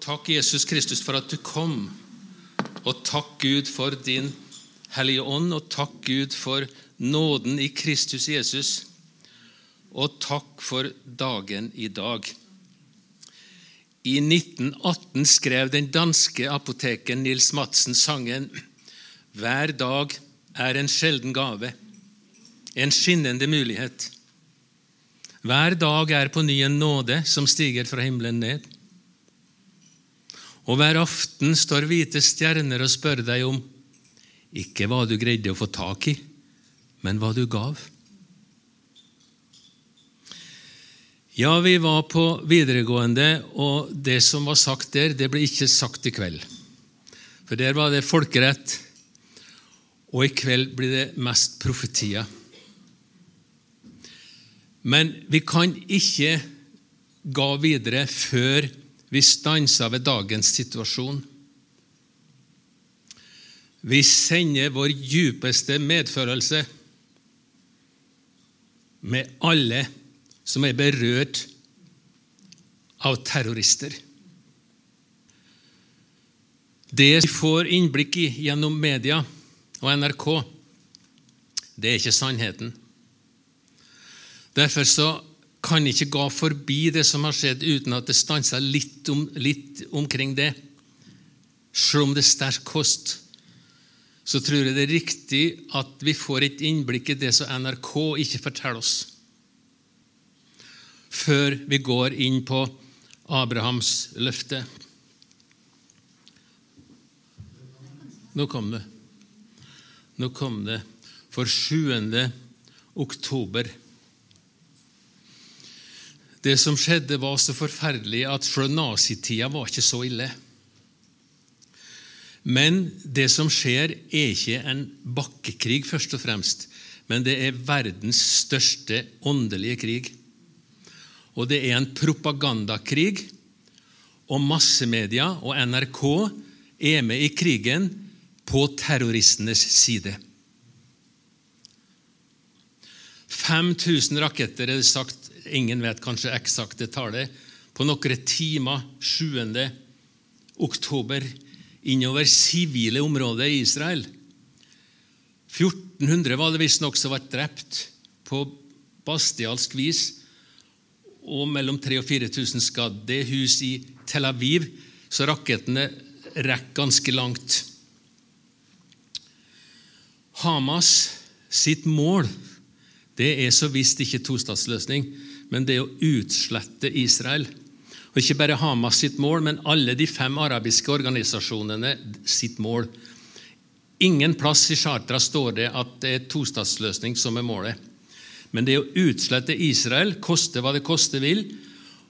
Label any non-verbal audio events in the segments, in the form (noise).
Takk, Jesus Kristus, for at du kom. Og takk, Gud, for din Hellige Ånd, og takk, Gud, for nåden i Kristus Jesus. Og takk for dagen i dag. I 1918 skrev den danske apoteken Nils Madsen sangen 'Hver dag er en sjelden gave, en skinnende mulighet'. Hver dag er på ny en nåde som stiger fra himmelen ned. Og hver aften står hvite stjerner og spør deg om ikke hva du greide å få tak i, men hva du gav. Ja, vi var på videregående, og det som var sagt der, det ble ikke sagt i kveld. For der var det folkerett, og i kveld blir det mest profetier. Men vi kan ikke ga videre før vi stanser ved dagens situasjon. Vi sender vår djupeste medfølelse med alle som er berørt av terrorister. Det vi får innblikk i gjennom media og NRK, det er ikke sannheten. Derfor så kan ikke gå forbi det som har skjedd, uten at det stanser litt, om, litt omkring det. Selv om det er sterk kost, så tror jeg det er riktig at vi får et innblikk i det som NRK ikke forteller oss, før vi går inn på Abrahams løfte. Nå kom det. Nå kom det. For 7. oktober det som skjedde, var så forferdelig at fra nazitida var ikke så ille. Men det som skjer, er ikke en bakkekrig, først og fremst, men det er verdens største åndelige krig. Og det er en propagandakrig, og massemedia og NRK er med i krigen på terroristenes side. 5000 raketter er det sagt ingen vet kanskje eksakte tallet, på noen timer 7. oktober innover sivile områder i Israel. 1400 var det visstnok som ble drept på bastialsk vis, og mellom 3000 og 4000 skadd. Hus i Tel Aviv, så rakettene rekker ganske langt. Hamas sitt mål det er så visst ikke tostatsløsning men det å utslette Israel. Og Ikke bare Hamas sitt mål, men alle de fem arabiske organisasjonene sitt mål. Ingen plass i chartera står det at det er tostatsløsning som er målet. Men det å utslette Israel, koste hva det koste vil,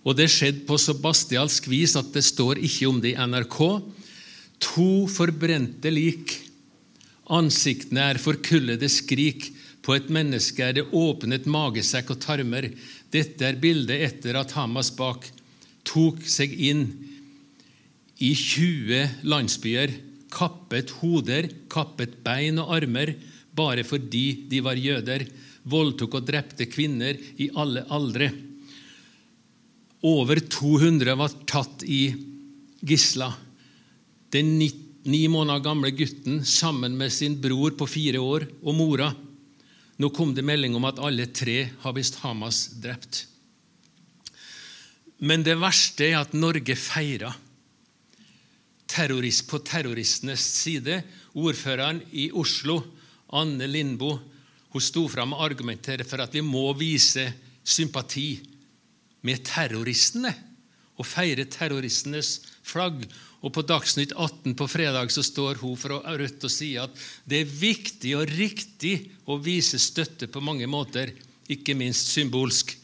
og det skjedde på så bastialsk vis at det står ikke om det i NRK. To forbrente lik. Ansiktene er forkullede skrik. På et menneske er det åpnet magesekk og tarmer. Dette er bildet etter at Hamas bak tok seg inn i 20 landsbyer, kappet hoder, kappet bein og armer bare fordi de var jøder, voldtok og drepte kvinner i alle aldre. Over 200 var tatt i gisla. Den ni måneder gamle gutten sammen med sin bror på fire år og mora nå kom det melding om at alle tre har visst Hamas drept. Men det verste er at Norge feira terrorist på terroristenes side. Ordføreren i Oslo, Anne Lindboe, hun sto fram og argumenterte for at vi må vise sympati med terroristene og feire terroristenes flagg. Og På Dagsnytt 18 på fredag så står hun fra Rødt og sier at det er viktig og riktig å vise støtte på mange måter, ikke minst symbolsk,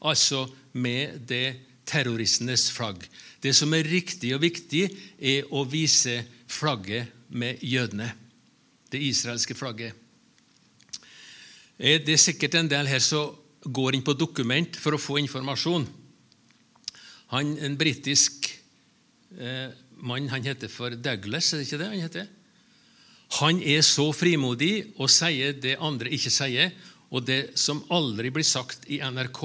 altså med det terroristenes flagg. Det som er riktig og viktig, er å vise flagget med jødene, det israelske flagget. Det er sikkert en del her som går inn på dokument for å få informasjon. Han, En britisk eh, mann han heter for Douglas, er det ikke det han heter? Han er så frimodig og sier det andre ikke sier, og det som aldri blir sagt i NRK.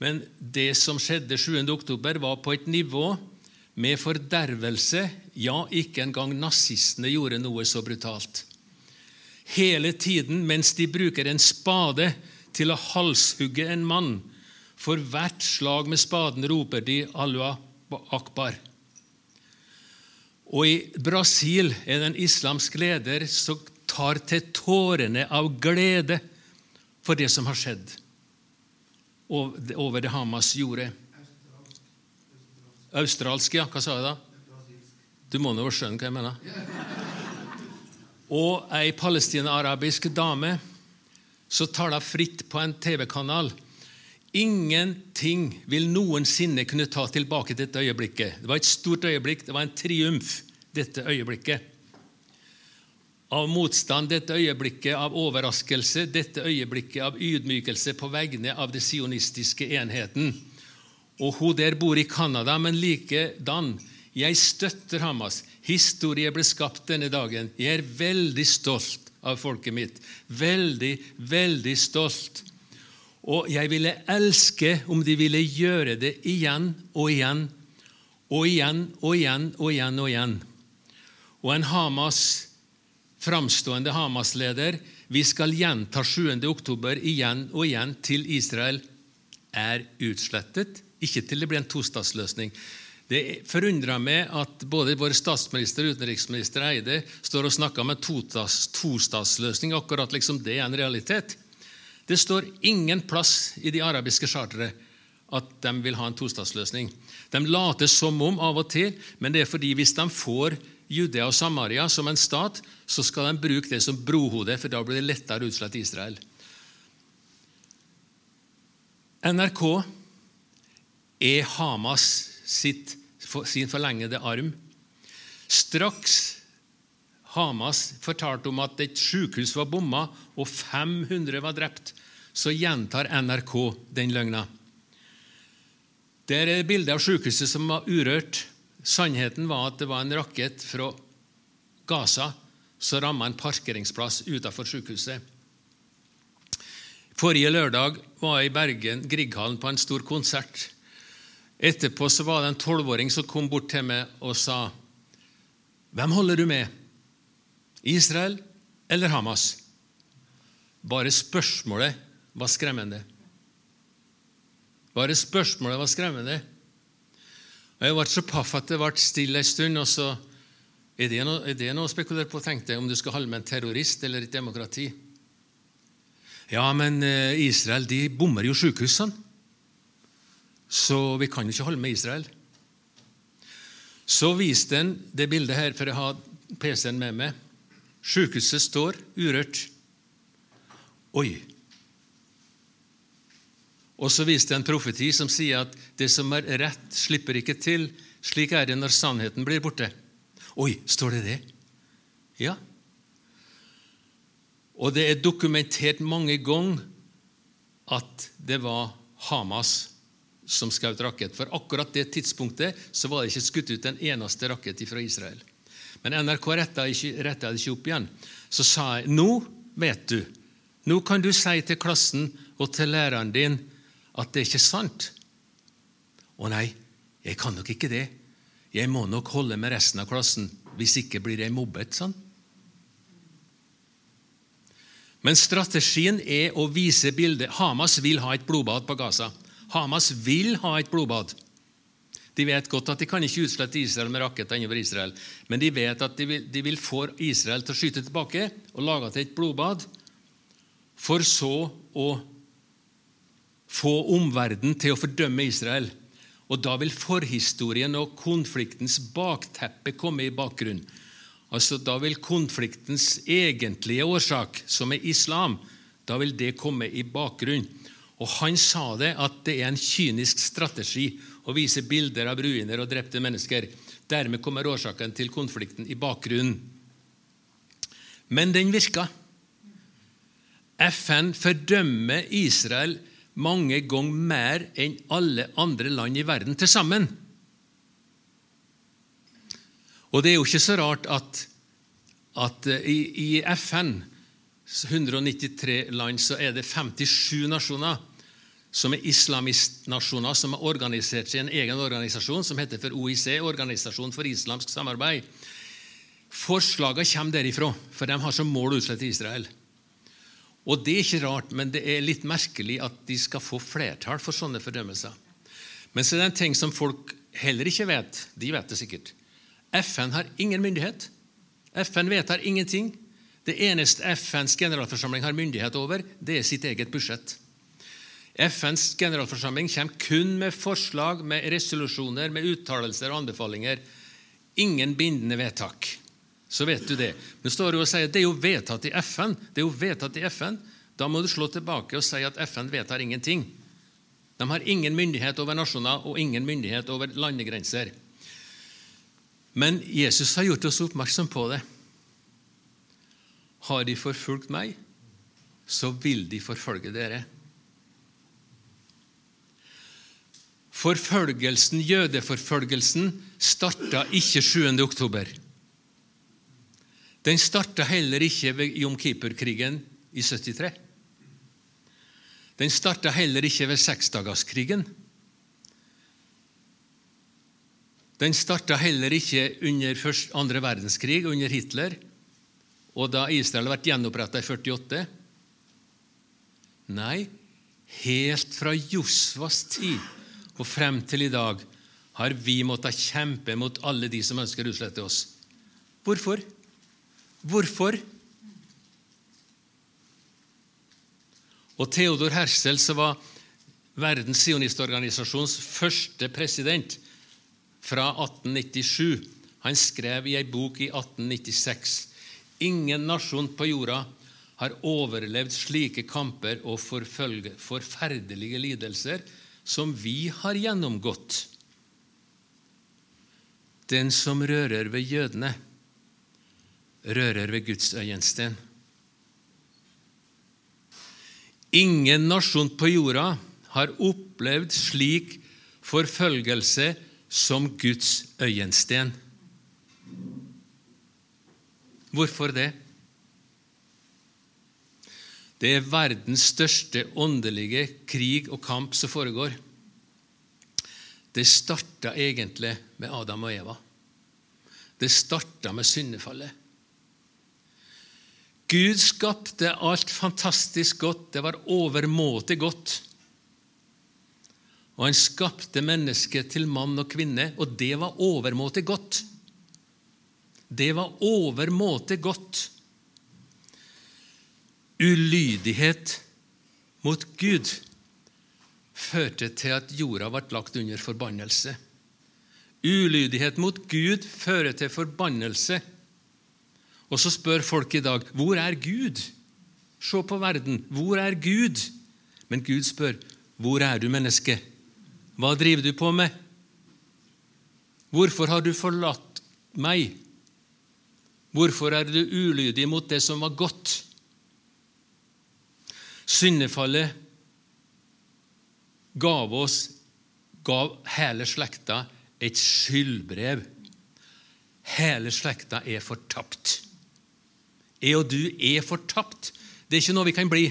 Men det som skjedde 7. oktober, var på et nivå med fordervelse. Ja, ikke engang nazistene gjorde noe så brutalt. Hele tiden mens de bruker en spade til å halshugge en mann. For hvert slag med spaden roper de 'Allah akbar'. Og I Brasil er det en islamsk leder som tar til tårene av glede for det som har skjedd over det Hamas gjorde. Australsk, ja. Hva sa jeg da? Du må nå skjønne hva jeg mener. Og ei palestina-arabisk dame som taler fritt på en TV-kanal. Ingenting vil noensinne kunne ta tilbake dette øyeblikket. Det var et stort øyeblikk, det var en triumf, dette øyeblikket. Av motstand, dette øyeblikket av overraskelse, dette øyeblikket av ydmykelse på vegne av den sionistiske enheten. Og hun der bor i Canada, men likedan. Jeg støtter Hamas. Historie ble skapt denne dagen. Jeg er veldig stolt av folket mitt. Veldig, veldig stolt. Og jeg ville elske om de ville gjøre det igjen og igjen og igjen og igjen og igjen. Og igjen. Og en Hamas, framstående Hamas-leder Vi skal gjenta 7. oktober igjen og igjen til Israel er utslettet ikke til det blir en tostatsløsning. Det forundrer meg at både vår statsminister og utenriksminister Eide står og snakker om en tostatsløsning, akkurat liksom det er en realitet. Det står ingen plass i de arabiske charteret at de vil ha en tostatsløsning. De later som om av og til, men det er fordi hvis de får Judea og Samaria som en stat, så skal de bruke det som brohode, for da blir det lettere å utslette Israel. NRK er Hamas sitt, sin forlengede arm. Straks Hamas fortalte om at et sykehus var bomma og 500 var drept, så gjentar NRK den løgna. Der er bilde av sykehuset som var urørt. Sannheten var at det var en rakett fra Gaza som ramma en parkeringsplass utenfor sykehuset. Forrige lørdag var jeg i Bergen, Grieghallen, på en stor konsert Etterpå så var det en tolvåring som kom bort til meg og sa, 'Hvem holder du med? Israel eller Hamas?' Bare spørsmålet var skremmende. Bare spørsmålet var skremmende. Og Jeg ble så paff at det ble stille en stund. og så er det noe, er det noe å spekulere på, tenkte jeg, om du skal holde med en terrorist eller et demokrati? Ja, men eh, Israel de bommer jo sykehusene. Så vi kan jo ikke holde med Israel. Så viste den det bildet her, for jeg har PC-en med meg. Sykehuset står urørt. Oi! Og så viste en profeti som sier at det som er rett, slipper ikke til. Slik er det når sannheten blir borte. Oi, står det det? Ja. Og det er dokumentert mange ganger at det var Hamas som skjøt rakett. For akkurat det tidspunktet så var det ikke skutt ut en eneste rakett fra Israel. Men NRK retta det ikke opp igjen. Så sa jeg nå vet du, nå kan du si til klassen og til læreren din at det er ikke sant. Å nei, jeg kan nok ikke det. Jeg må nok holde med resten av klassen. Hvis ikke blir jeg mobbet. sånn. Men strategien er å vise bildet. Hamas vil ha et blodbad på Gaza. Hamas vil ha et blodbad. De vet godt at de kan ikke utslette Israel med raketter innover Israel, men de vet at de vil, de vil få Israel til å skyte tilbake og lage til et blodbad, for så å få omverdenen til å fordømme Israel. Og Da vil forhistorien og konfliktens bakteppe komme i bakgrunnen. Altså, Da vil konfliktens egentlige årsak, som er islam, da vil det komme i bakgrunnen. Og Han sa det at det er en kynisk strategi å vise bilder av ruiner og drepte mennesker. Dermed kommer årsaken til konflikten i bakgrunnen. Men den virka. FN fordømmer Israel mange ganger mer enn alle andre land i verden til sammen. Og det er jo ikke så rart at, at i, i FN, 193 land, så er det 57 nasjoner som er islamistnasjoner som har organisert seg i en egen organisasjon som heter for OIC, Organisasjon for islamsk samarbeid. Forslagene kommer derifra, for de har som mål å utslette Israel. Og Det er ikke rart, men det er litt merkelig at de skal få flertall for sånne fordømmelser. Men så er det en ting som folk heller ikke vet. De vet det sikkert. FN har ingen myndighet. FN vedtar ingenting. Det eneste FNs generalforsamling har myndighet over, det er sitt eget budsjett. FNs generalforsamling kommer kun med forslag, med resolusjoner, med uttalelser og anbefalinger. Ingen bindende vedtak. Så vet du det. Men står du og sier at det er jo vedtatt i FN. Det er jo vedtatt i FN. Da må du slå tilbake og si at FN vedtar ingenting. De har ingen myndighet over nasjoner og ingen myndighet over landegrenser. Men Jesus har gjort oss oppmerksom på det. Har de forfulgt meg, så vil de forfølge dere. Forfølgelsen, Jødeforfølgelsen starta ikke 7. oktober. Den starta heller ikke ved Jom Kippur-krigen i 73. Den starta heller ikke ved seksdagerskrigen. Den starta heller ikke under andre verdenskrig, under Hitler, og da Israel ble gjenoppretta i 48. Nei, helt fra Josvas tid og frem til i dag har vi måttet kjempe mot alle de som ønsker å utslette oss. Hvorfor? Hvorfor? Og Theodor Hersel, som var Verdens sionistorganisasjons første president fra 1897, han skrev i ei bok i 1896 Ingen nasjon på jorda har overlevd slike kamper og forferdelige lidelser som vi har gjennomgått. Den som rører ved jødene, rører ved Guds øyensten. Ingen nasjon på jorda har opplevd slik forfølgelse som Guds øyensten. Hvorfor det? Det er verdens største åndelige krig og kamp som foregår. Det starta egentlig med Adam og Eva. Det starta med syndefallet. Gud skapte alt fantastisk godt. Det var overmåte godt. Og han skapte mennesket til mann og kvinne, og det var overmåte godt. Det var overmåte godt ulydighet mot Gud førte til at jorda ble lagt under forbannelse. Ulydighet mot Gud fører til forbannelse. Og så spør folk i dag hvor er Gud? Se på verden. Hvor er Gud? Men Gud spør hvor er du, menneske? Hva driver du på med? Hvorfor har du forlatt meg? Hvorfor er du ulydig mot det som var godt? Syndefallet gav oss, gav hele slekta et skyldbrev. Hele slekta er fortapt. Jeg og du er fortapt. Det er ikke noe vi kan bli.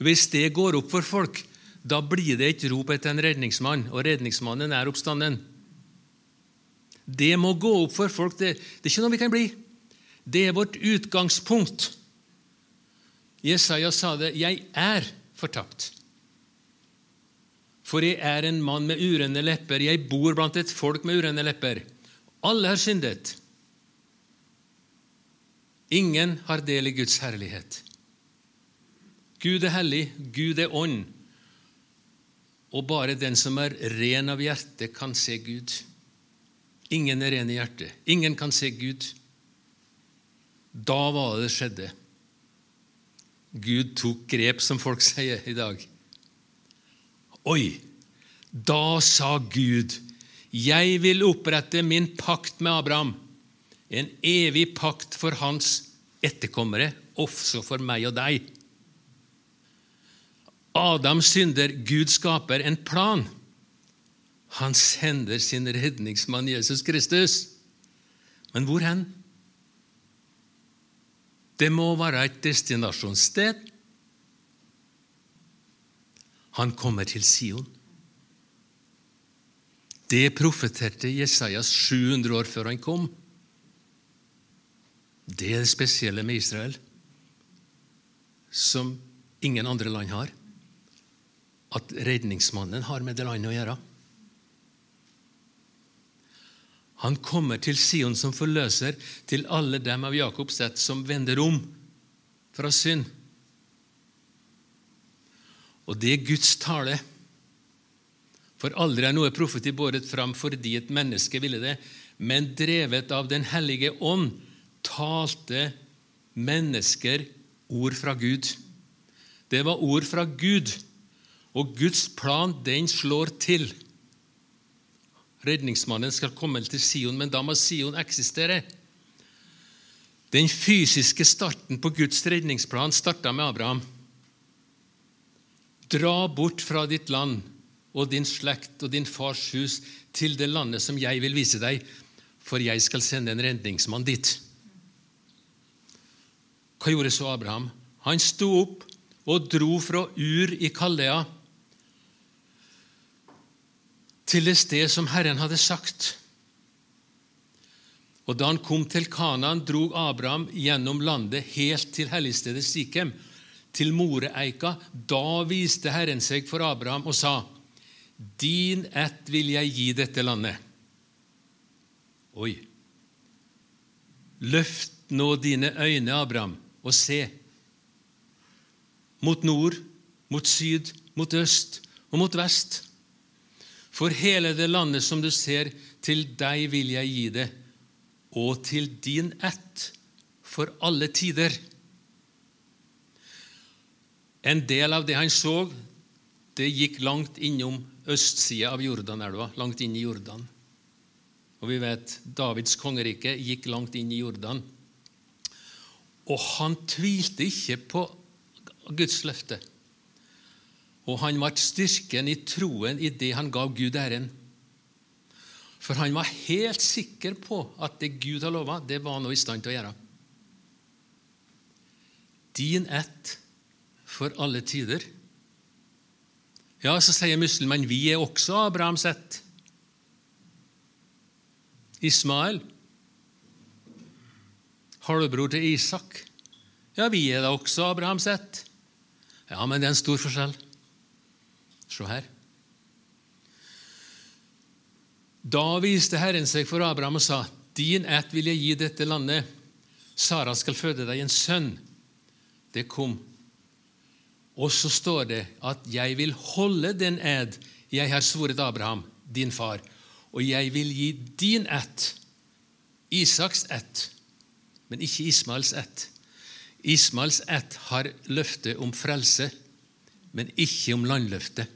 Hvis det går opp for folk, da blir det et rop etter en redningsmann, og redningsmannen er oppstanden. Det må gå opp for folk. Det, det er ikke noe vi kan bli. Det er vårt utgangspunkt. Jesaja sa det 'Jeg er fortapt'. For jeg er en mann med urene lepper, jeg bor blant et folk med urene lepper. Alle har syndet. Ingen har del i Guds herlighet. Gud er hellig, Gud er ånd, og bare den som er ren av hjerte, kan se Gud. Ingen er ren i hjertet. Ingen kan se Gud. Da var det det skjedde. Gud tok grep, som folk sier i dag. Oi! Da sa Gud, 'Jeg vil opprette min pakt med Abraham', en evig pakt for hans etterkommere, også for meg og deg. Adam synder, Gud skaper en plan. Han sender sin redningsmann Jesus Kristus. Men hvor hen? Det må være et destinasjonssted. Han kommer til Sion. Det profeterte Jesajas 700 år før han kom. Det er det spesielle med Israel, som ingen andre land har. At redningsmannen har med det landet å gjøre. Han kommer til Sion som forløser til alle dem av Jakobs ett som vender om fra synd. Og det er Guds tale. For aldri er noe profeti båret fram fordi et menneske ville det, men drevet av Den hellige ånd talte mennesker ord fra Gud. Det var ord fra Gud, og Guds plan, den slår til. Redningsmannen skal komme til Sion, men da må Sion eksistere. Den fysiske starten på Guds redningsplan starta med Abraham. Dra bort fra ditt land og din slekt og din fars hus til det landet som jeg vil vise deg, for jeg skal sende en redningsmann dit. Hva gjorde så Abraham? Han sto opp og dro fra Ur i Kaldea til det sted som Herren hadde sagt. Og Da han kom til Kanaan, drog Abraham gjennom landet helt til helligstedet Sikhem, til Moreeika. Da viste Herren seg for Abraham og sa:" Din ett vil jeg gi dette landet. Oi. Løft nå dine øyne, Abraham, og se. Mot nord, mot syd, mot øst og mot vest. For hele det landet som du ser, til deg vil jeg gi det, og til din ett for alle tider. En del av det han så, det gikk langt innom østsida av Jordanelva, langt inn i Jordan. Og vi vet Davids kongerike gikk langt inn i Jordan. Og han tvilte ikke på Guds løfte. Og han ble styrken i troen i det han gav Gud æren. For han var helt sikker på at det Gud har lova, det var han i stand til å gjøre. Din ett for alle tider. Ja, så sier muslimene vi er også Abrahams ett. Ismael, halvbror til Isak. Ja, vi er da også Abrahams ett. Ja, men det er en stor forskjell. Se her. Da viste Herren seg for Abraham og sa, Din ætt vil jeg gi dette landet. Sara skal føde deg en sønn. Det kom og så står det at 'jeg vil holde den æd jeg har svoret Abraham, din far', og 'jeg vil gi din ætt, Isaks ætt, men ikke Ismaels ætt'. Ismaels ætt har løfte om frelse, men ikke om landløfte.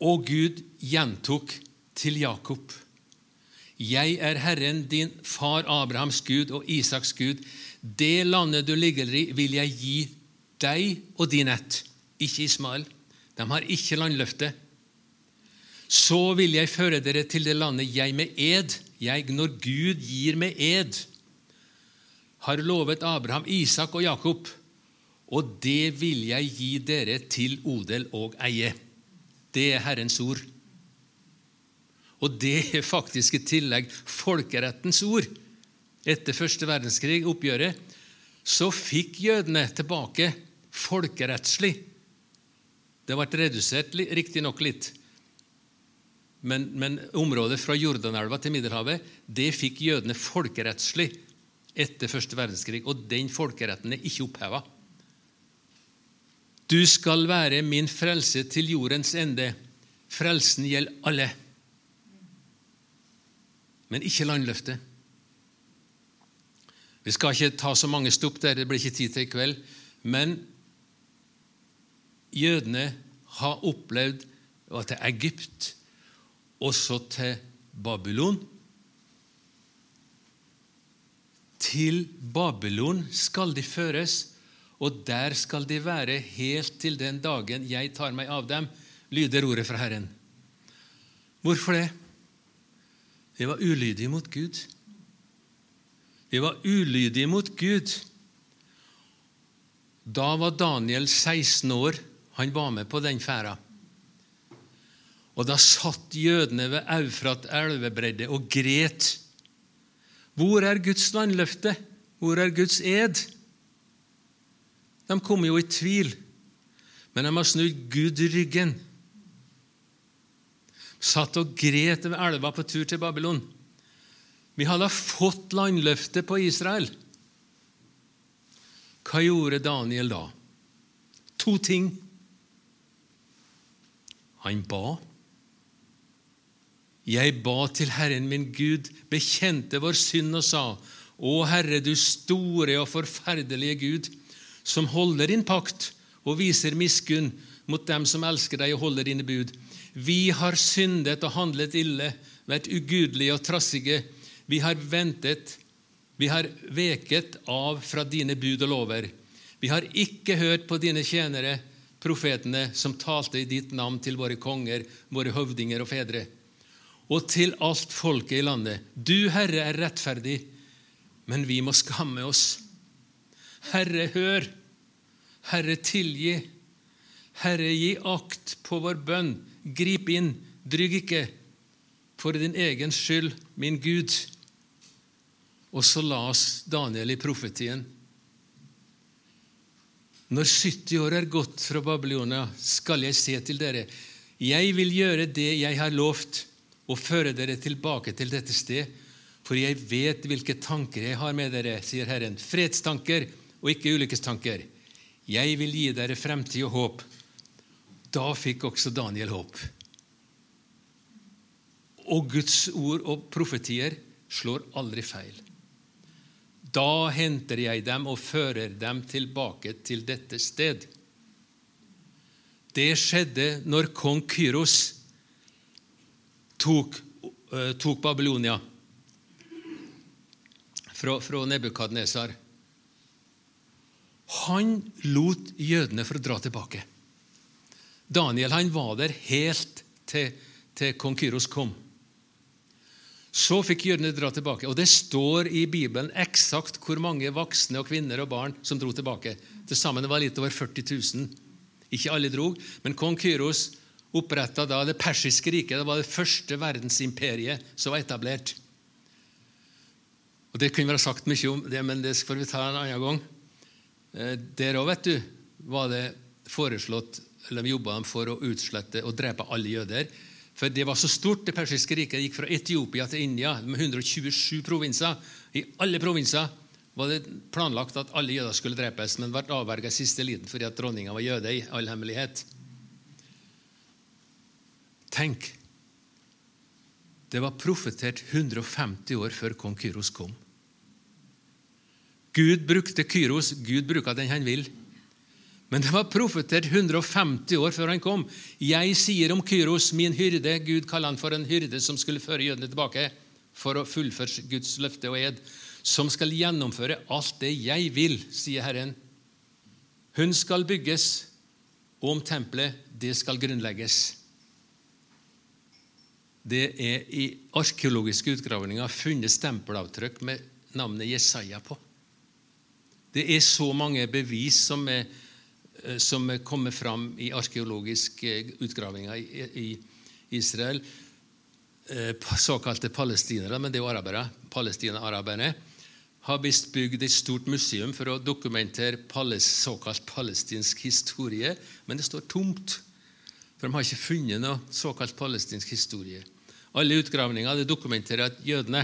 Og Gud gjentok til Jakob. Jeg er Herren, din far Abrahams Gud og Isaks Gud. Det landet du ligger i, vil jeg gi deg og din ett, ikke Ismael. De har ikke landløfte. Så vil jeg føre dere til det landet jeg med ed, jeg når Gud gir med ed, har lovet Abraham, Isak og Jakob, og det vil jeg gi dere til odel og eie. Det er Herrens ord. Og det er faktisk i tillegg folkerettens ord. Etter første verdenskrig, oppgjøret, så fikk jødene tilbake folkerettslig. Det ble redusert riktignok litt, men, men, området fra Jordanelva til Middelhavet det fikk jødene folkerettslig etter første verdenskrig, og den folkeretten er ikke oppheva. Du skal være min frelse til jordens ende. Frelsen gjelder alle, men ikke landløftet. Vi skal ikke ta så mange stopp der, det blir ikke tid til i kveld. Men jødene har opplevd og til Egypt, også til Babylon. Til Babylon skal de føres, og der skal de være helt til den dagen jeg tar meg av dem, lyder ordet fra Herren. Hvorfor det? De var ulydige mot Gud. De var ulydige mot Gud. Da var Daniel 16 år Han var med på den ferda. Og da satt jødene ved Eufrat elvebredde og gret. Hvor er Guds landløfte? Hvor er Guds ed? De kom jo i tvil, men de har snudd Gud ryggen. Satt og gret ved elva på tur til Babylon. Vi hadde fått landløftet på Israel. Hva gjorde Daniel da? To ting. Han ba. Jeg ba til Herren min Gud, bekjente vår synd og sa:" Å Herre, du store og forferdelige Gud, som holder din pakt og viser miskunn mot dem som elsker deg og holder dine bud. Vi har syndet og handlet ille, vært ugudelige og trassige. Vi har ventet, vi har veket av fra dine bud og lover. Vi har ikke hørt på dine tjenere, profetene, som talte i ditt navn til våre konger, våre høvdinger og fedre, og til alt folket i landet. Du, Herre, er rettferdig, men vi må skamme oss. Herre, hør. Herre, tilgi. Herre, gi akt på vår bønn. Grip inn. Drygg ikke. For din egen skyld, min Gud. Og så las Daniel i profetien. Når 70 år er gått fra Babylonia, skal jeg se til dere. Jeg vil gjøre det jeg har lovt, og føre dere tilbake til dette sted. For jeg vet hvilke tanker jeg har med dere, sier Herren. Fredstanker og ikke ulykkestanker. Jeg vil gi dere fremtid og håp. Da fikk også Daniel håp. Og Guds ord og profetier slår aldri feil. Da henter jeg dem og fører dem tilbake til dette sted. Det skjedde når kong Kyros tok, uh, tok Babylonia fra, fra Nebukadnesar. Han lot jødene for å dra tilbake. Daniel han var der helt til, til kong Kyros kom. Så fikk jødene dra tilbake. Og det står i Bibelen eksakt hvor mange voksne og kvinner og barn som dro tilbake. Til sammen var det litt over 40 000. Ikke alle dro, men kong Kyros oppretta da det persiske riket. Det var det første verdensimperiet som var etablert. Og Det kunne vært sagt mye om det, men det får vi ta en annen gang. Eh, der òg, var det foreslått eller jobba de for å utslette og drepe alle jøder. For det var så stort, det persiske riket. Det gikk fra Etiopia til India med 127 provinser. I alle provinser var det planlagt at alle jøder skulle drepes, men ble avverga i siste liten fordi at dronninga var jøde i all hemmelighet. Tenk! Det var profetert 150 år før kong Kyros kom. Gud brukte Kyros. Gud bruker den han vil. Men det var profetert 150 år før han kom. Jeg sier om Kyros, min hyrde Gud kaller han for en hyrde som skulle føre jødene tilbake for å fullføre Guds løfte og ed, som skal gjennomføre alt det jeg vil, sier Herren. Hun skal bygges, og om tempelet, det skal grunnlegges. Det er i arkeologiske utgravninger funnet stempelavtrykk med navnet Jesaja på. Det er så mange bevis som er som er kommet fram i arkeologiske utgravinger i Israel. Eh, såkalte palestinere, men det er jo arabere. Palestina-araberne har visst bygd et stort museum for å dokumentere såkalt palestinsk historie, men det står tomt. For de har ikke funnet noe såkalt palestinsk historie. Alle utgravninger dokumenterer at jødene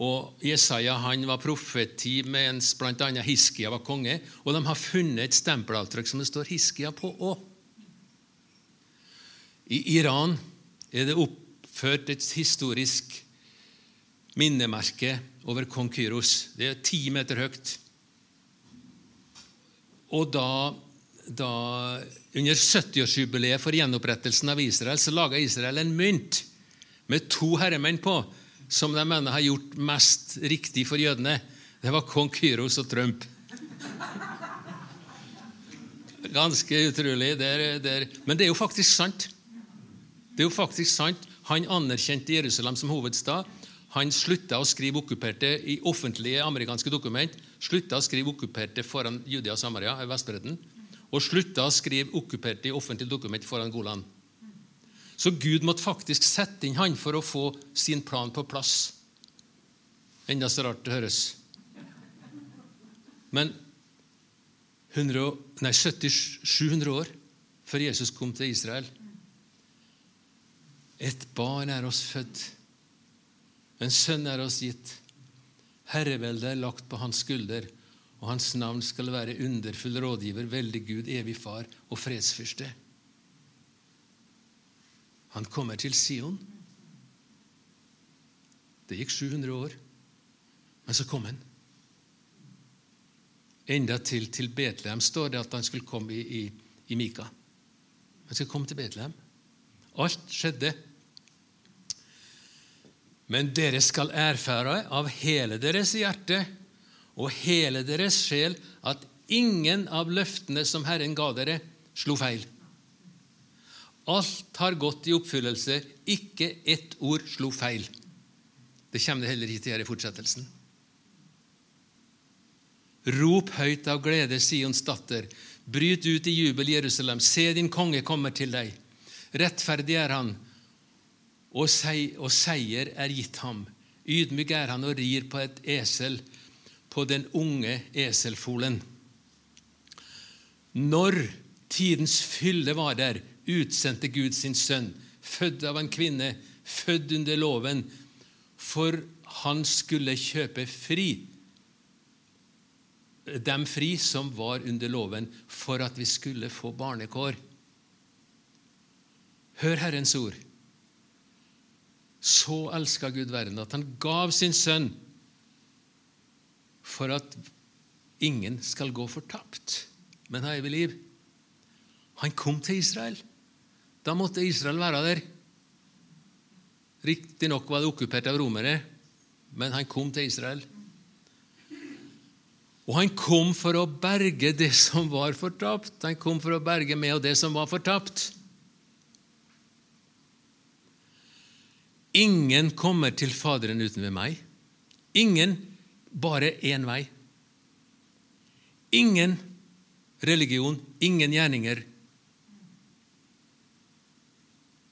og Jesaja han var profeti mens bl.a. Hiskia var konge. Og de har funnet et stempelavtrykk som det står Hiskia på òg. I Iran er det oppført et historisk minnemerke over kong Kyros. Det er ti meter høyt. Og da, da Under 70-årsjubileet for gjenopprettelsen av Israel så laga Israel en mynt med to herremenn på som de mener har gjort mest riktig for jødene, det var kong Kyros og Trump. Ganske utrolig. Der, der. Men det er jo faktisk sant. Det er jo faktisk sant. Han anerkjente Jerusalem som hovedstad. Han slutta å skrive okkuperte i offentlige amerikanske dokument, slutta å skrive okkuperte foran Judea og Samaria, Vestbredden, og slutta å skrive okkuperte i offentlige dokument foran Golan. Så Gud måtte faktisk sette inn han for å få sin plan på plass. Enda så rart det høres. Men 100, nei, 70, 700 år før Jesus kom til Israel Et barn er oss født, en sønn er oss gitt. Herreveldet er lagt på hans skulder, og hans navn skal være underfull rådgiver, veldig Gud, evig far og fredsfyrste. Han kommer til Sion. Det gikk 700 år, men så kom han. Enda til, til Betlehem står det at han skulle komme i, i, i Mika. Han skulle komme til Betlehem. Alt skjedde. Men dere skal erfare av hele deres hjerte og hele deres sjel at ingen av løftene som Herren ga dere, slo feil. Alt har gått i oppfyllelse. Ikke ett ord slo feil. Det kommer det heller ikke til her i fortsettelsen. Rop høyt av glede, Sions datter. Bryt ut i jubel, Jerusalem. Se, din konge kommer til deg. Rettferdig er han, og, seier er gitt ham. Ydmyk er han og rir på et esel, på den unge eselfolen. Når tidens fylle var der, utsendte Gud sin sønn, født av en kvinne, født under loven, for han skulle kjøpe fri dem fri som var under loven, for at vi skulle få barnekår. Hør Herrens ord. Så elska Gud verden at han gav sin sønn for at ingen skal gå fortapt, men ha evig liv. Han kom til Israel. Da måtte Israel være der. Riktignok var det okkupert av romere, men han kom til Israel. Og han kom for å berge det som var fortapt. Han kom for å berge meg og det som var fortapt. Ingen kommer til Faderen uten ved meg. Ingen, bare én vei. Ingen religion, ingen gjerninger,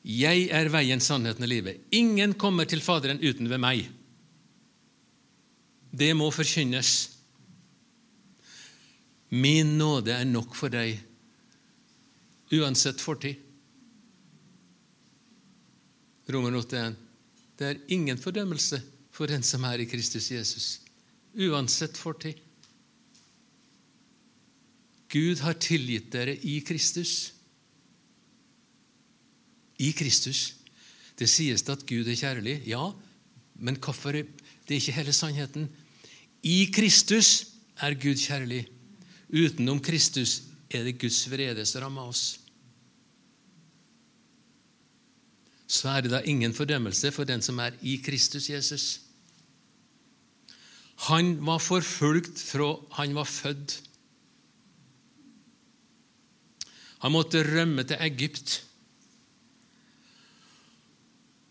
Jeg er veien, sannheten og livet. Ingen kommer til Faderen uten ved meg. Det må forkynnes. Min nåde er nok for deg, uansett fortid. Romer 8,1. Det er ingen fordømmelse for den som er i Kristus Jesus, uansett fortid. Gud har tilgitt dere i Kristus i Kristus. Det sies det at Gud er kjærlig. Ja, men hvorfor? Det er ikke hele sannheten. I Kristus er Gud kjærlig. Utenom Kristus er det Guds vrede som rammer oss. Så er det da ingen fordømmelse for den som er i Kristus Jesus. Han var forfulgt fra han var født. Han måtte rømme til Egypt.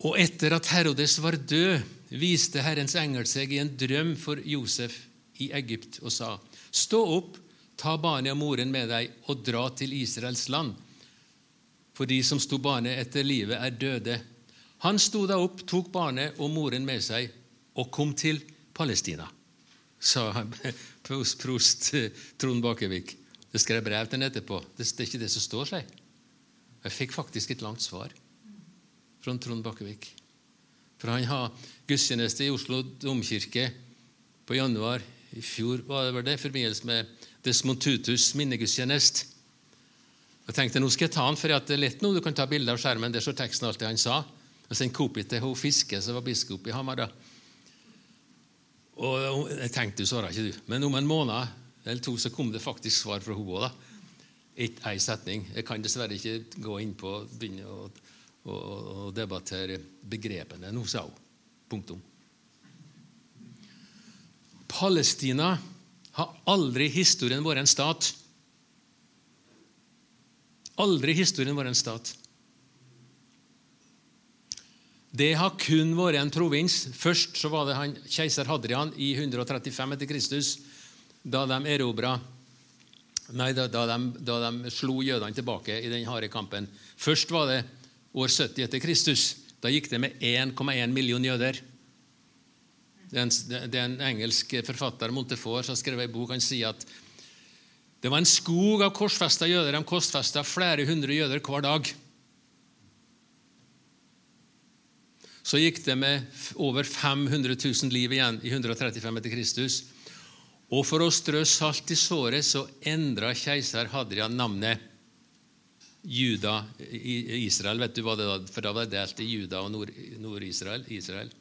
Og etter at Herodes var død, viste Herrens engel seg i en drøm for Josef i Egypt og sa:" Stå opp, ta barnet og moren med deg og dra til Israels land. For de som sto barnet etter livet, er døde. Han sto da opp, tok barnet og moren med seg og kom til Palestina, sa (laughs) prost Trond Bakevik. Det skrev brev til ham etterpå. Det er ikke det som står seg. Jeg fikk faktisk et langt svar fra Trond Bakkevik. For han har gudstjeneste i Oslo domkirke på januar i fjor var det vel det, i forbindelse med Desmond Tutus minnegudstjeneste. Jeg tenkte nå skal jeg ta han, for det er lett nå du kan ta bilde av skjermen. Der står teksten alt det han sa. Og sendte kopi til hun Fiske, som var biskop i Hamar. Og Jeg tenkte du svarer ikke, du. Men om en måned eller to så kom det faktisk svar fra henne òg. Ei setning. Jeg kan dessverre ikke gå inn på begynne å og, debattere begrepene. Nå sa hun. Punktum. Palestina har aldri i historien vært en stat. Aldri i historien vært en stat. Det har kun vært en provins. Først så var det han, keiser Hadrian i 135 etter Kristus, da de erobra Nei, da, da, de, da de slo jødene tilbake i den harde kampen. Først var det år 70 etter Kristus. Da gikk det med 1,1 million jøder. Det er, en, engelsk forfatter, Montefort, som har skrevet en bok. Han sier at det var en skog av korsfesta jøder. De korsfesta flere hundre jøder hver dag. Så gikk det med over 500 000 liv igjen i 135 etter Kristus. Og for å strø salt i såret så endra keiser Hadrian navnet Juda Israel. Vet du hva det var? For da var det delt i Juda og Nord-Israel. Israel,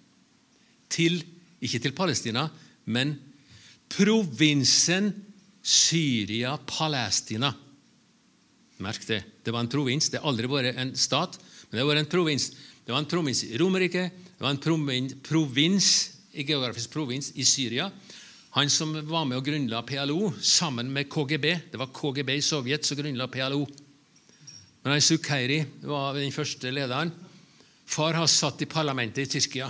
til, ikke til Palestina, men provinsen Syria-Palestina. Merk det. Det var en provins. Det har aldri vært en stat, men det har vært en provins. Det var en provins i Romerike, det var en provins, en geografisk provins i Syria. Han som var med og grunnla PLO sammen med KGB. Det var KGB i Sovjet som grunnla PLO. Men Sukhairi var den første lederen. Far har satt i parlamentet i Tyrkia.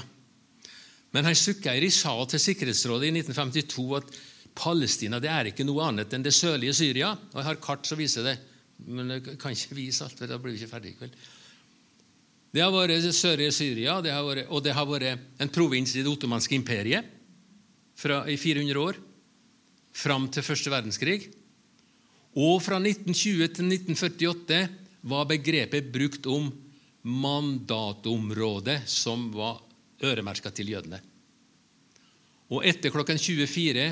Men Sukhairi sa til Sikkerhetsrådet i 1952 at Palestina det er ikke noe annet enn det sørlige Syria. Og Jeg har kart som viser det, men jeg kan ikke vise alt, for da blir vi ikke ferdig i kveld. Det har vært det sørlige Syria, det vært, og det har vært en provins i det ottomanske imperiet fra, i 400 år, fram til første verdenskrig. Og fra 1920 til 1948 var begrepet brukt om mandatområdet som var øremerka til jødene. Og etter klokken 24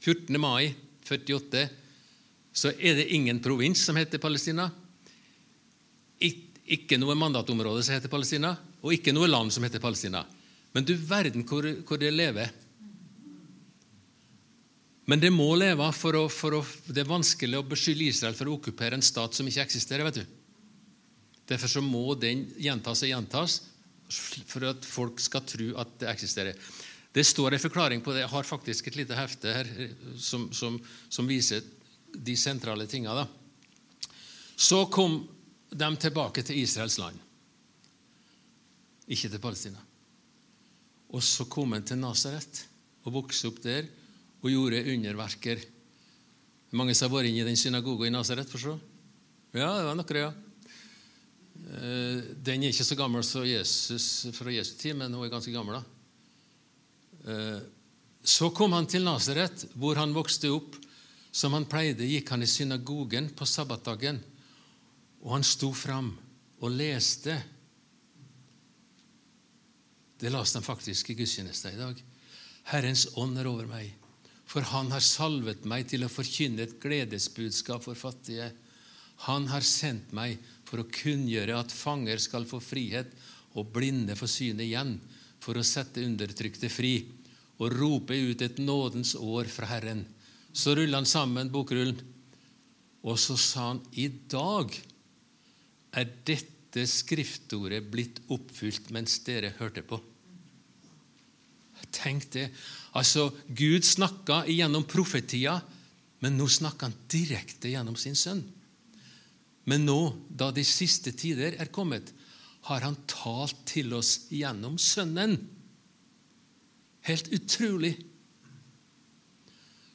14. mai 48 så er det ingen provins som heter Palestina. Ikke noe mandatområde som heter Palestina, og ikke noe land som heter Palestina. Men du verden hvor, hvor det lever. Men det må leve, for, å, for å, det er vanskelig å beskylde Israel for å okkupere en stat som ikke eksisterer. vet du. Derfor så må den gjentas og gjentas for at folk skal tro at det eksisterer. Det står en forklaring på det. Jeg har faktisk et lite hefte her som, som, som viser de sentrale tingene. Så kom de tilbake til Israels land, ikke til Palestina. Og så kom han til Nasaret og vokste opp der og gjorde underverker. Mange som har vært inne i den synagogen i Nasaret? Ja, det var noen, ja. Eh, den er ikke så gammel som Jesus fra Jesu tid, men hun er ganske gammel. da. Eh, så kom han til Nasaret, hvor han vokste opp. Som han pleide, gikk han i synagogen på sabbatdagen, og han sto fram og leste. Det leste han faktisk i gudstjenesten i dag. Herrens ånd er over meg for han har salvet meg til å forkynne et gledesbudskap for fattige. Han har sendt meg for å kunngjøre at fanger skal få frihet og blinde få syne igjen, for å sette undertrykte fri og rope ut et nådens år fra Herren. Så rullet han sammen bokrullen, og så sa han i dag er dette skriftordet blitt oppfylt mens dere hørte på. Tenk det. Altså, Gud snakka gjennom profetia, men nå snakker han direkte gjennom sin sønn. Men nå, da de siste tider er kommet, har han talt til oss gjennom Sønnen. Helt utrolig.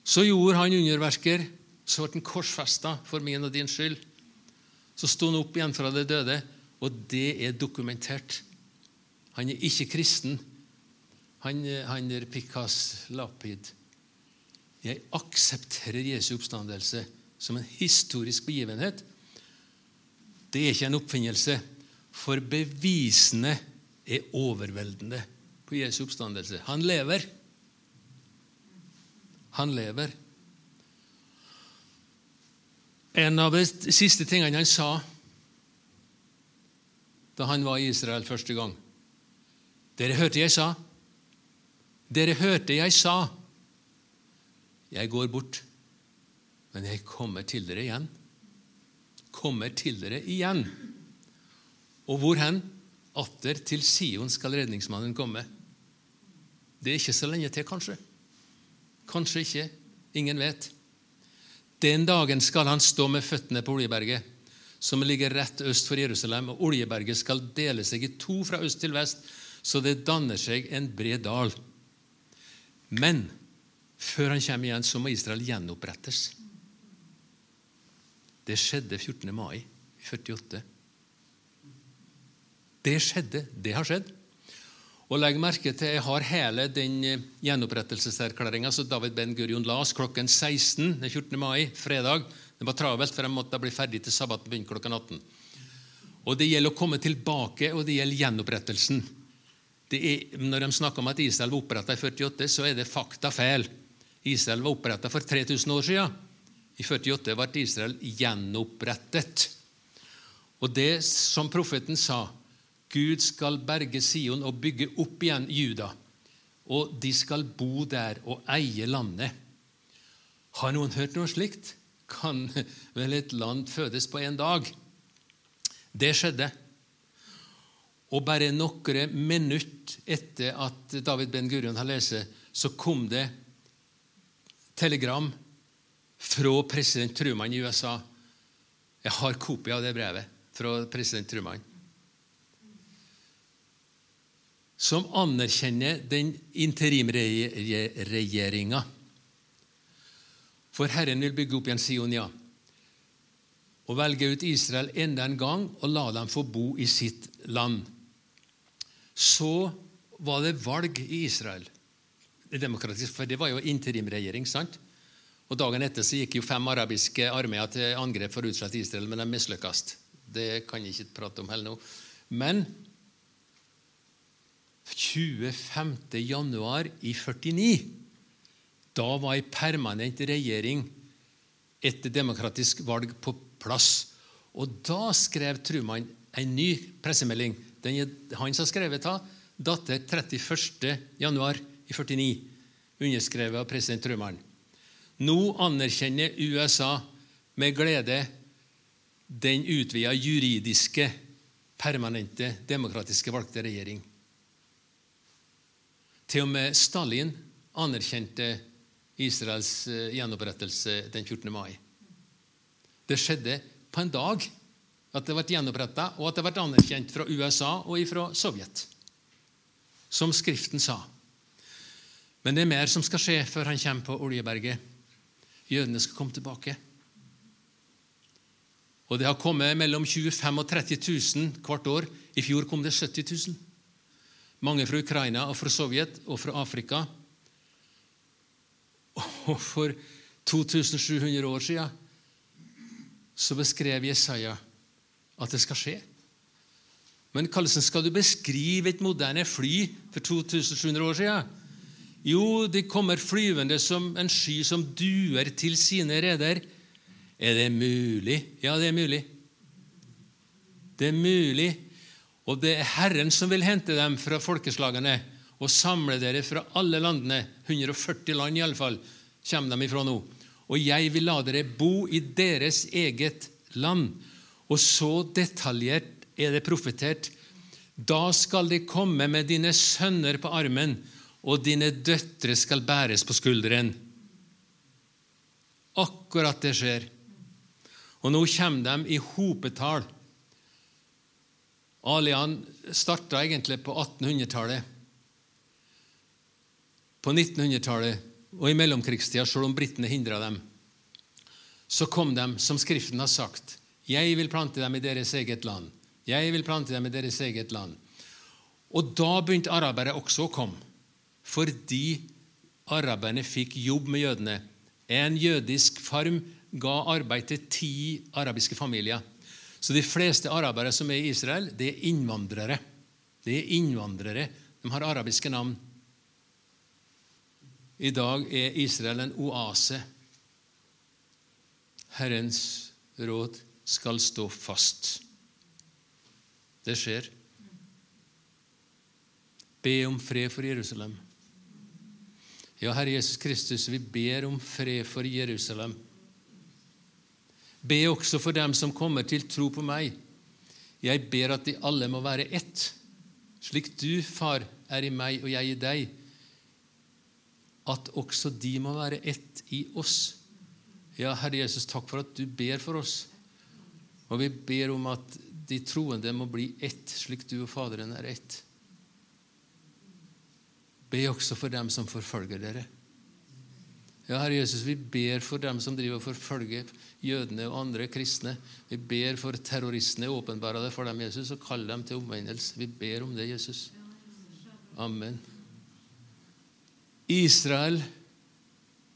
Så gjorde han underverker. Så ble han korsfesta for min og din skyld. Så sto han opp igjen fra de døde, og det er dokumentert. Han er ikke kristen, han, han der Pikas Lapid Jeg aksepterer Jesu oppstandelse som en historisk begivenhet. Det er ikke en oppfinnelse, for bevisene er overveldende på Jesu oppstandelse. Han lever. Han lever. En av de siste tingene han sa da han var i Israel første gang Dere hørte jeg sa dere hørte jeg sa, 'Jeg går bort, men jeg kommer til dere igjen.' Kommer til dere igjen. Og hvor hen? Atter til Sion skal redningsmannen komme. Det er ikke så lenge til, kanskje. Kanskje ikke. Ingen vet. Den dagen skal han stå med føttene på Oljeberget, som ligger rett øst for Jerusalem, og Oljeberget skal dele seg i to fra øst til vest, så det danner seg en bred dal. Men før han kommer igjen, så må Israel gjenopprettes. Det skjedde 14. mai 48. Det skjedde. Det har skjedd. Og legg merke til, Jeg har hele den eh, gjenopprettelsserklæringa som David Ben Gurion las klokken 16. den 14. mai, fredag. Det var travelt, for jeg måtte bli ferdig til sabbaten begynte klokken 18. Og Det gjelder å komme tilbake, og det gjelder gjenopprettelsen. Er, når de snakker om at Israel var oppretta i 48, så er det fakta feil. Israel var oppretta for 3000 år siden. I 48 ble Israel gjenopprettet. Og det som profeten sa Gud skal berge Sion og bygge opp igjen Juda. Og de skal bo der og eie landet. Har noen hørt noe slikt? Kan vel et land fødes på en dag? Det skjedde. Og bare noen minutter etter at David Ben Gurion har lest, så kom det telegram fra president Truman i USA. Jeg har kopi av det brevet fra president Truman. Som anerkjenner den interimregjeringa. For Herren vil bygge opp igjen Sion, ja. Og velge ut Israel enda en gang og la dem få bo i sitt land. Så var det valg i Israel. Demokratisk, For det var jo interimregjering. sant? Og Dagen etter så gikk jo fem arabiske armeer til angrep for å utslette Israel, men de mislykkes. Det kan jeg ikke prate om heller nå. Men 25. januar i 49, da var ei permanent regjering etter demokratisk valg på plass. Og da skrev Truman en ny pressemelding. Den han som har skrevet av, datert 31. januar i 49, underskrevet av president Truman. Nå anerkjenner USA med glede den utvida juridiske, permanente, demokratiske valgte regjering. Til og med Stalin anerkjente Israels eh, gjenopprettelse den 14. mai. Det skjedde på en dag at det ble gjenoppretta, og at det ble anerkjent fra USA og fra Sovjet. Som Skriften sa. Men det er mer som skal skje før han kommer på Oljeberget. Jødene skal komme tilbake. Og Det har kommet mellom 25 og 30 000 hvert år. I fjor kom det 70 000. Mange fra Ukraina og fra Sovjet og fra Afrika. Og for 2700 år siden så beskrev Jesaja at det skal skje. Men hvordan skal du beskrive et moderne fly for 2700 år siden? Jo, de kommer flyvende som en sky som duer til sine reder. Er det mulig? Ja, det er mulig. Det er mulig. Og det er Herren som vil hente dem fra folkeslagene og samle dere fra alle landene. 140 land iallfall kommer de ifra nå. Og jeg vil la dere bo i deres eget land. Og så detaljert er det profetert. Da skal de komme med dine sønner på armen og dine døtre skal bæres på skulderen. Akkurat det skjer. Og nå kommer de i hopetall. Alian starta egentlig på 1800-tallet. På 1900-tallet og i mellomkrigstida, selv om britene hindra dem, så kom de, som Skriften har sagt, 'Jeg vil plante dem i deres eget land'. Jeg vil plante dem i deres eget land. Og da begynte arabere også å komme fordi araberne fikk jobb med jødene. En jødisk farm ga arbeid til ti arabiske familier. Så de fleste arabere som er i Israel, det er innvandrere. Det er innvandrere. De har arabiske navn. I dag er Israel en oase. Herrens råd skal stå fast. Det skjer. Be om fred for Jerusalem. Ja, Herre Jesus Kristus, vi ber om fred for Jerusalem. Be også for dem som kommer til tro på meg. Jeg ber at de alle må være ett, slik du, Far, er i meg og jeg i deg. At også de må være ett i oss. Ja, Herre Jesus, takk for at du ber for oss. Og vi ber om at de troende må bli ett, slik du og Faderen er ett. Be også for dem som forfølger dere. Ja, Herre Jesus, vi ber for dem som driver og forfølger jødene og andre kristne. Vi ber for terroristene. Åpenbare det for dem, Jesus, og kall dem til omvendelse. Vi ber om det, Jesus. Amen. Israel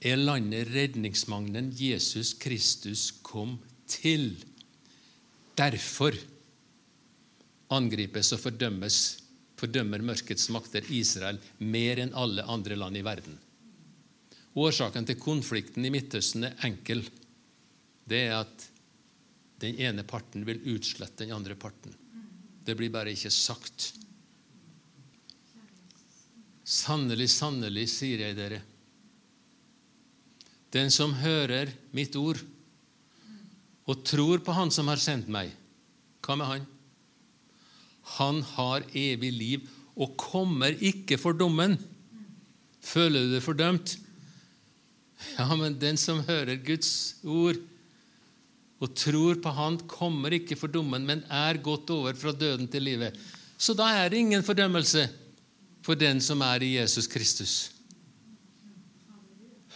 er landet redningsmagnen Jesus Kristus kom til. Derfor angripes og fordømmes, fordømmer mørkets makter Israel mer enn alle andre land i verden. Årsaken til konflikten i Midtøsten er enkel. Det er at den ene parten vil utslette den andre parten. Det blir bare ikke sagt. Sannelig, sannelig, sier jeg dere. Den som hører mitt ord og tror på Han som har sendt meg, hva med han? Han har evig liv og kommer ikke for dommen. Føler du deg fordømt? Ja, men den som hører Guds ord og tror på Han, kommer ikke for dommen, men er gått over fra døden til livet. Så da er det ingen fordømmelse for den som er i Jesus Kristus.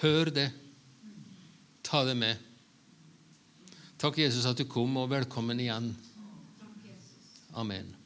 Hør det. Ta det med. Takk, Jesus, at du kom, og velkommen igjen. Amen.